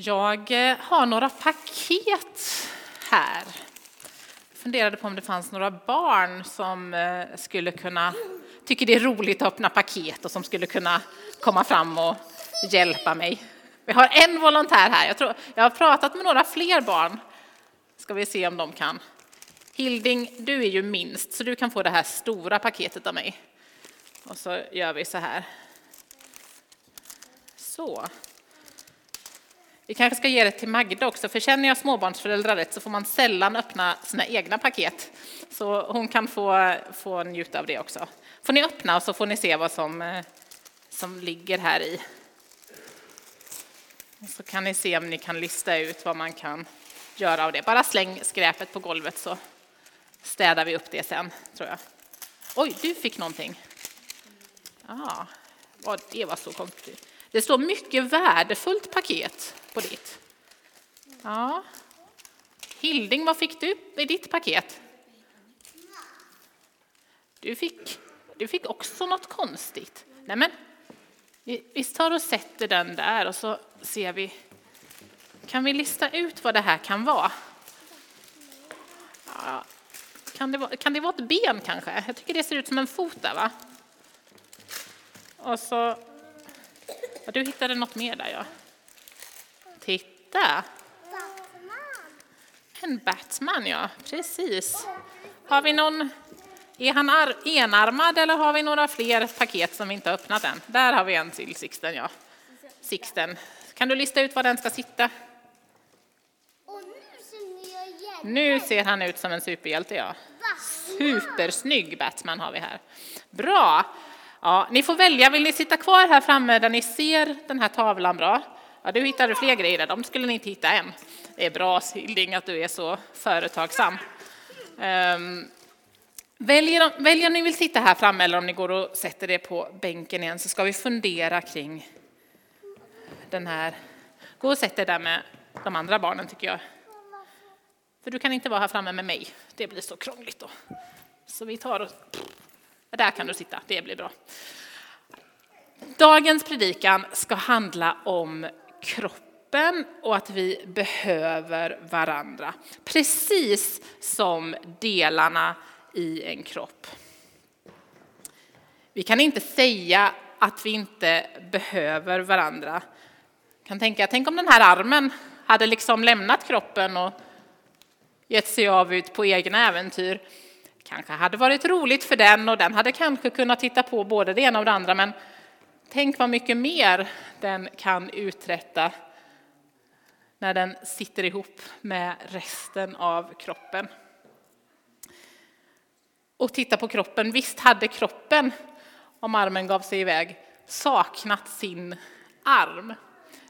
Jag eh, har några paket här. Jag funderade på om det fanns några barn som eh, skulle kunna, tycker det är roligt att öppna paket och som skulle kunna komma fram och hjälpa mig. Vi har en volontär här. Jag, tror, jag har pratat med några fler barn. Ska vi se om de kan. Hilding, du är ju minst, så du kan få det här stora paketet av mig. Och så gör vi så här. Så. Vi kanske ska ge det till Magda också, för känner jag småbarnsföräldrar rätt så får man sällan öppna sina egna paket. Så hon kan få, få njuta av det också. Får ni öppna och så får ni se vad som, eh, som ligger här i. Så kan ni se om ni kan lista ut vad man kan göra av det. Bara släng skräpet på golvet så städar vi upp det sen, tror jag. Oj, du fick någonting. Ja, ah, det var så konstigt. Det står mycket värdefullt paket på ditt. Ja. Hilding, vad fick du i ditt paket? Du fick, du fick också något konstigt. Nämen, vi tar och sätter den där och så ser vi. Kan vi lista ut vad det här kan vara? Ja. Kan, det vara kan det vara ett ben kanske? Jag tycker det ser ut som en fot där va? Och så... Ja, du hittade något mer där ja. Titta! En Batman ja, precis. Har vi någon... Är han enarmad eller har vi några fler paket som vi inte har öppnat än? Där har vi en till, Sixten. Ja. Sixten. Kan du lista ut var den ska sitta? Nu ser han ut som en superhjälte, ja. Supersnygg Batman har vi här. Bra! Ja, ni får välja, vill ni sitta kvar här framme där ni ser den här tavlan bra? Ja, du hittade fler grejer, där, de skulle ni inte hitta än. Det är bra Hilding att du är så företagsam. Um, väljer, väljer om ni vill sitta här framme eller om ni går och sätter er på bänken igen så ska vi fundera kring den här. Gå och sätt er där med de andra barnen tycker jag. För du kan inte vara här framme med mig, det blir så krångligt då. Så vi tar och... Där kan du sitta, det blir bra. Dagens predikan ska handla om kroppen och att vi behöver varandra. Precis som delarna i en kropp. Vi kan inte säga att vi inte behöver varandra. Jag kan tänka, tänk om den här armen hade liksom lämnat kroppen och gett sig av ut på egna äventyr. Kanske hade varit roligt för den och den hade kanske kunnat titta på både det ena och det andra men tänk vad mycket mer den kan uträtta när den sitter ihop med resten av kroppen. Och titta på kroppen, visst hade kroppen, om armen gav sig iväg, saknat sin arm.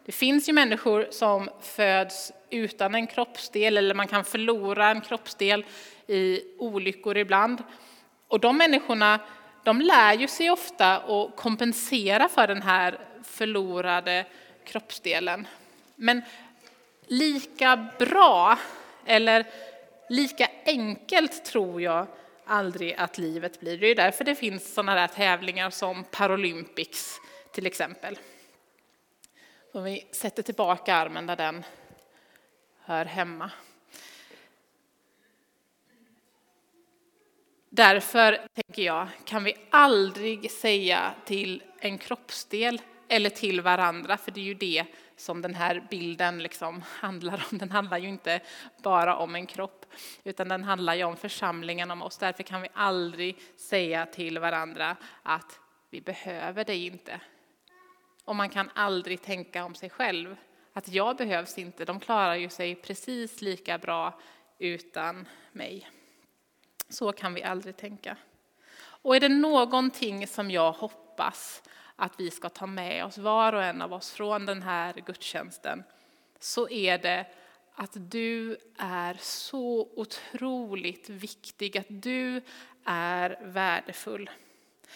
Det finns ju människor som föds utan en kroppsdel eller man kan förlora en kroppsdel i olyckor ibland. Och de människorna de lär ju sig ofta att kompensera för den här förlorade kroppsdelen. Men lika bra eller lika enkelt tror jag aldrig att livet blir. Det är därför det finns sådana där tävlingar som Paralympics till exempel. Och vi sätter tillbaka armen där den hör hemma. Därför tänker jag, kan vi aldrig säga till en kroppsdel eller till varandra, för det är ju det som den här bilden liksom handlar om. Den handlar ju inte bara om en kropp, utan den handlar ju om församlingen, om oss. Därför kan vi aldrig säga till varandra att vi behöver dig inte. Och man kan aldrig tänka om sig själv att jag behövs inte, de klarar ju sig precis lika bra utan mig. Så kan vi aldrig tänka. Och är det någonting som jag hoppas att vi ska ta med oss, var och en av oss, från den här gudstjänsten, så är det att du är så otroligt viktig, att du är värdefull.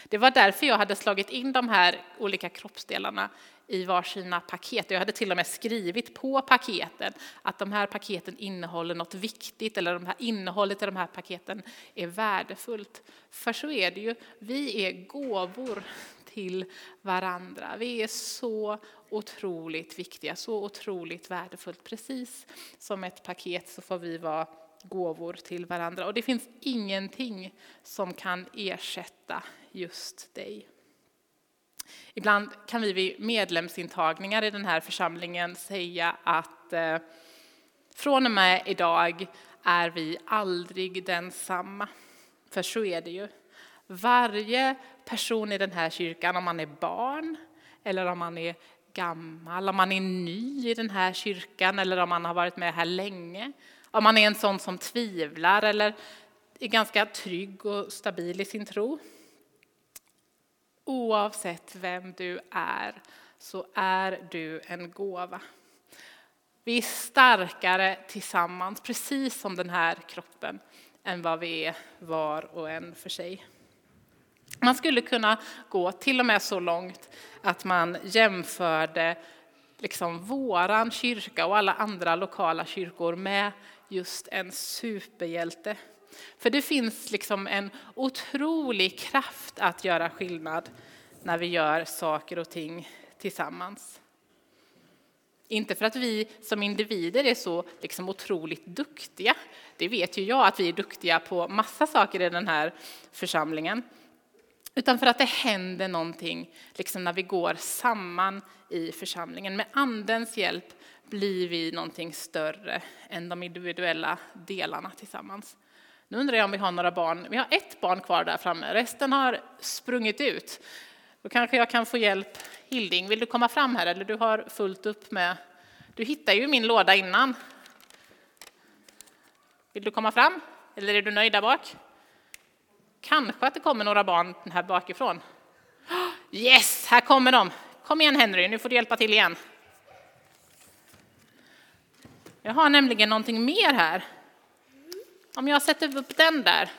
Det var därför jag hade slagit in de här olika kroppsdelarna i varsina paket. Jag hade till och med skrivit på paketen att de här paketen innehåller något viktigt eller de här, innehållet i de här paketen är värdefullt. För så är det ju, vi är gåvor till varandra. Vi är så otroligt viktiga, så otroligt värdefullt. Precis som ett paket så får vi vara gåvor till varandra. Och det finns ingenting som kan ersätta just dig. Ibland kan vi vid medlemsintagningar i den här församlingen säga att eh, från och med idag är vi aldrig densamma. För så är det ju. Varje person i den här kyrkan, om man är barn eller om man är gammal, om man är ny i den här kyrkan eller om man har varit med här länge, om man är en sån som tvivlar eller är ganska trygg och stabil i sin tro. Oavsett vem du är så är du en gåva. Vi är starkare tillsammans, precis som den här kroppen, än vad vi är var och en för sig. Man skulle kunna gå till och med så långt att man jämförde liksom våran kyrka och alla andra lokala kyrkor med just en superhjälte. För det finns liksom en otrolig kraft att göra skillnad när vi gör saker och ting tillsammans. Inte för att vi som individer är så liksom otroligt duktiga. Det vet ju jag att vi är duktiga på massa saker i den här församlingen. Utan för att det händer någonting liksom när vi går samman i församlingen. Med Andens hjälp blir vi någonting större än de individuella delarna tillsammans. Nu undrar jag om vi har några barn. Vi har ett barn kvar där framme. Resten har sprungit ut. Då kanske jag kan få hjälp. Hilding, vill du komma fram här eller du har fullt upp med... Du hittade ju min låda innan. Vill du komma fram? Eller är du nöjd där bak? Kanske att det kommer några barn här bakifrån. Yes, här kommer de. Kom igen Henry, nu får du hjälpa till igen. Jag har nämligen någonting mer här. Om jag sätter upp den där,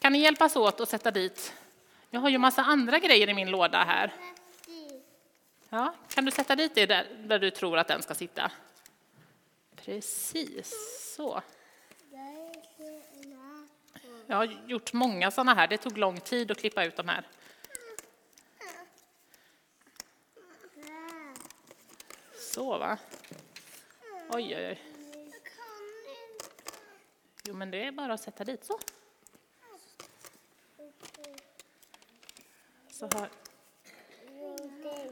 kan ni hjälpas åt att sätta dit? Jag har ju massa andra grejer i min låda här. Ja, kan du sätta dit det där, där du tror att den ska sitta? Precis så. Jag har gjort många sådana här. Det tog lång tid att klippa ut de här. Så va? Oj, oj, oj. Jo, men det är bara att sätta dit så. Så här.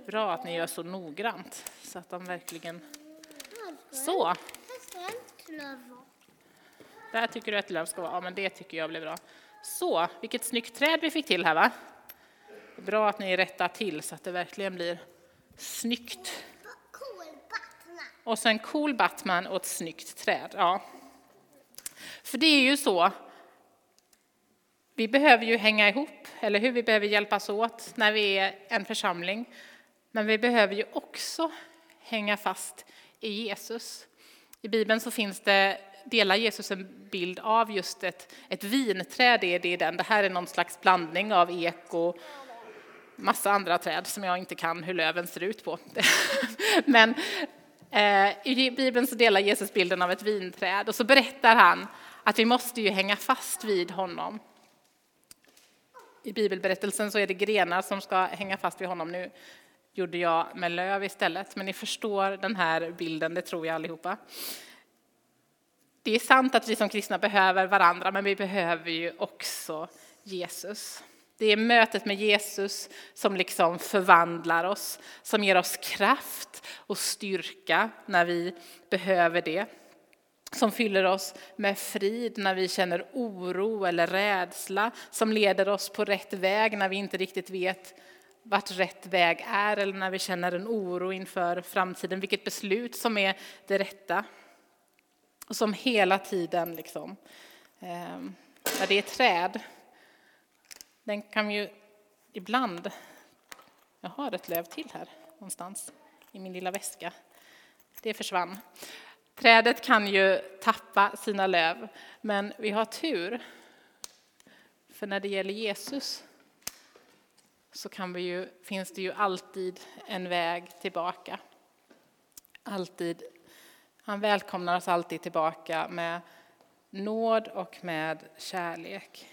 Bra att ni gör så noggrant så att de verkligen... Så. Där tycker du att löv ska vara. Ja, men det tycker jag blir bra. Så, vilket snyggt träd vi fick till här va? Bra att ni rättar till så att det verkligen blir snyggt. Och så en cool Batman och ett snyggt träd. Ja. För det är ju så, vi behöver ju hänga ihop, eller hur? Vi behöver hjälpas åt när vi är en församling. Men vi behöver ju också hänga fast i Jesus. I Bibeln så finns det, delar Jesus en bild av just ett, ett vinträd. Är det, den. det här är någon slags blandning av ek och massa andra träd som jag inte kan hur löven ser ut på. Men Eh, i Bibeln så delar Jesus bilden av ett vinträd och så berättar han att vi måste ju hänga fast vid honom. I bibelberättelsen så är det grenar som ska hänga fast vid honom. Nu gjorde jag med löv istället, men ni förstår den här bilden, det tror jag allihopa. Det är sant att vi som kristna behöver varandra, men vi behöver ju också Jesus. Det är mötet med Jesus som liksom förvandlar oss, som ger oss kraft och styrka när vi behöver det som fyller oss med frid när vi känner oro eller rädsla, som leder oss på rätt väg när vi inte riktigt vet vart rätt väg är eller när vi känner en oro inför framtiden, vilket beslut som är det rätta. Och som hela tiden, liksom, eh, när det är träd, den kan ju ibland, jag har ett löv till här någonstans i min lilla väska, det försvann. Trädet kan ju tappa sina löv, men vi har tur. För när det gäller Jesus så kan vi ju, finns det ju alltid en väg tillbaka. Alltid. Han välkomnar oss alltid tillbaka med nåd och med kärlek.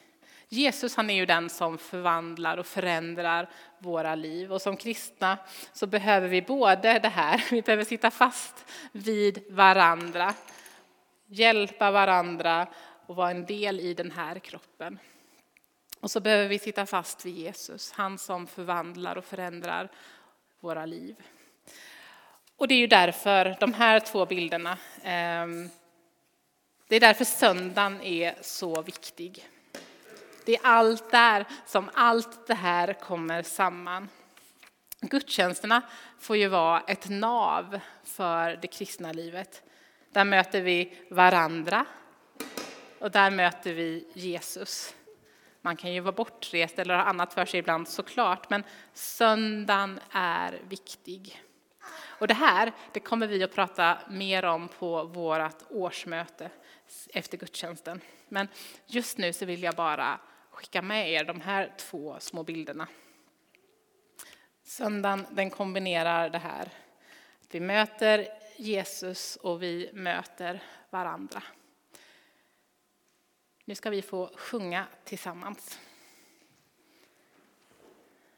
Jesus han är ju den som förvandlar och förändrar våra liv. Och som kristna så behöver vi både det här, vi behöver sitta fast vid varandra, hjälpa varandra och vara en del i den här kroppen. Och så behöver vi sitta fast vid Jesus, han som förvandlar och förändrar våra liv. Och det är ju därför de här två bilderna, ehm, det är därför söndagen är så viktig. Det är allt där som allt det här kommer samman. Gudstjänsterna får ju vara ett nav för det kristna livet. Där möter vi varandra och där möter vi Jesus. Man kan ju vara bortrest eller ha annat för sig ibland såklart, men söndagen är viktig. Och det här det kommer vi att prata mer om på vårt årsmöte efter gudstjänsten. Men just nu så vill jag bara skicka med er de här två små bilderna. Söndagen den kombinerar det här. Vi möter Jesus och vi möter varandra. Nu ska vi få sjunga tillsammans.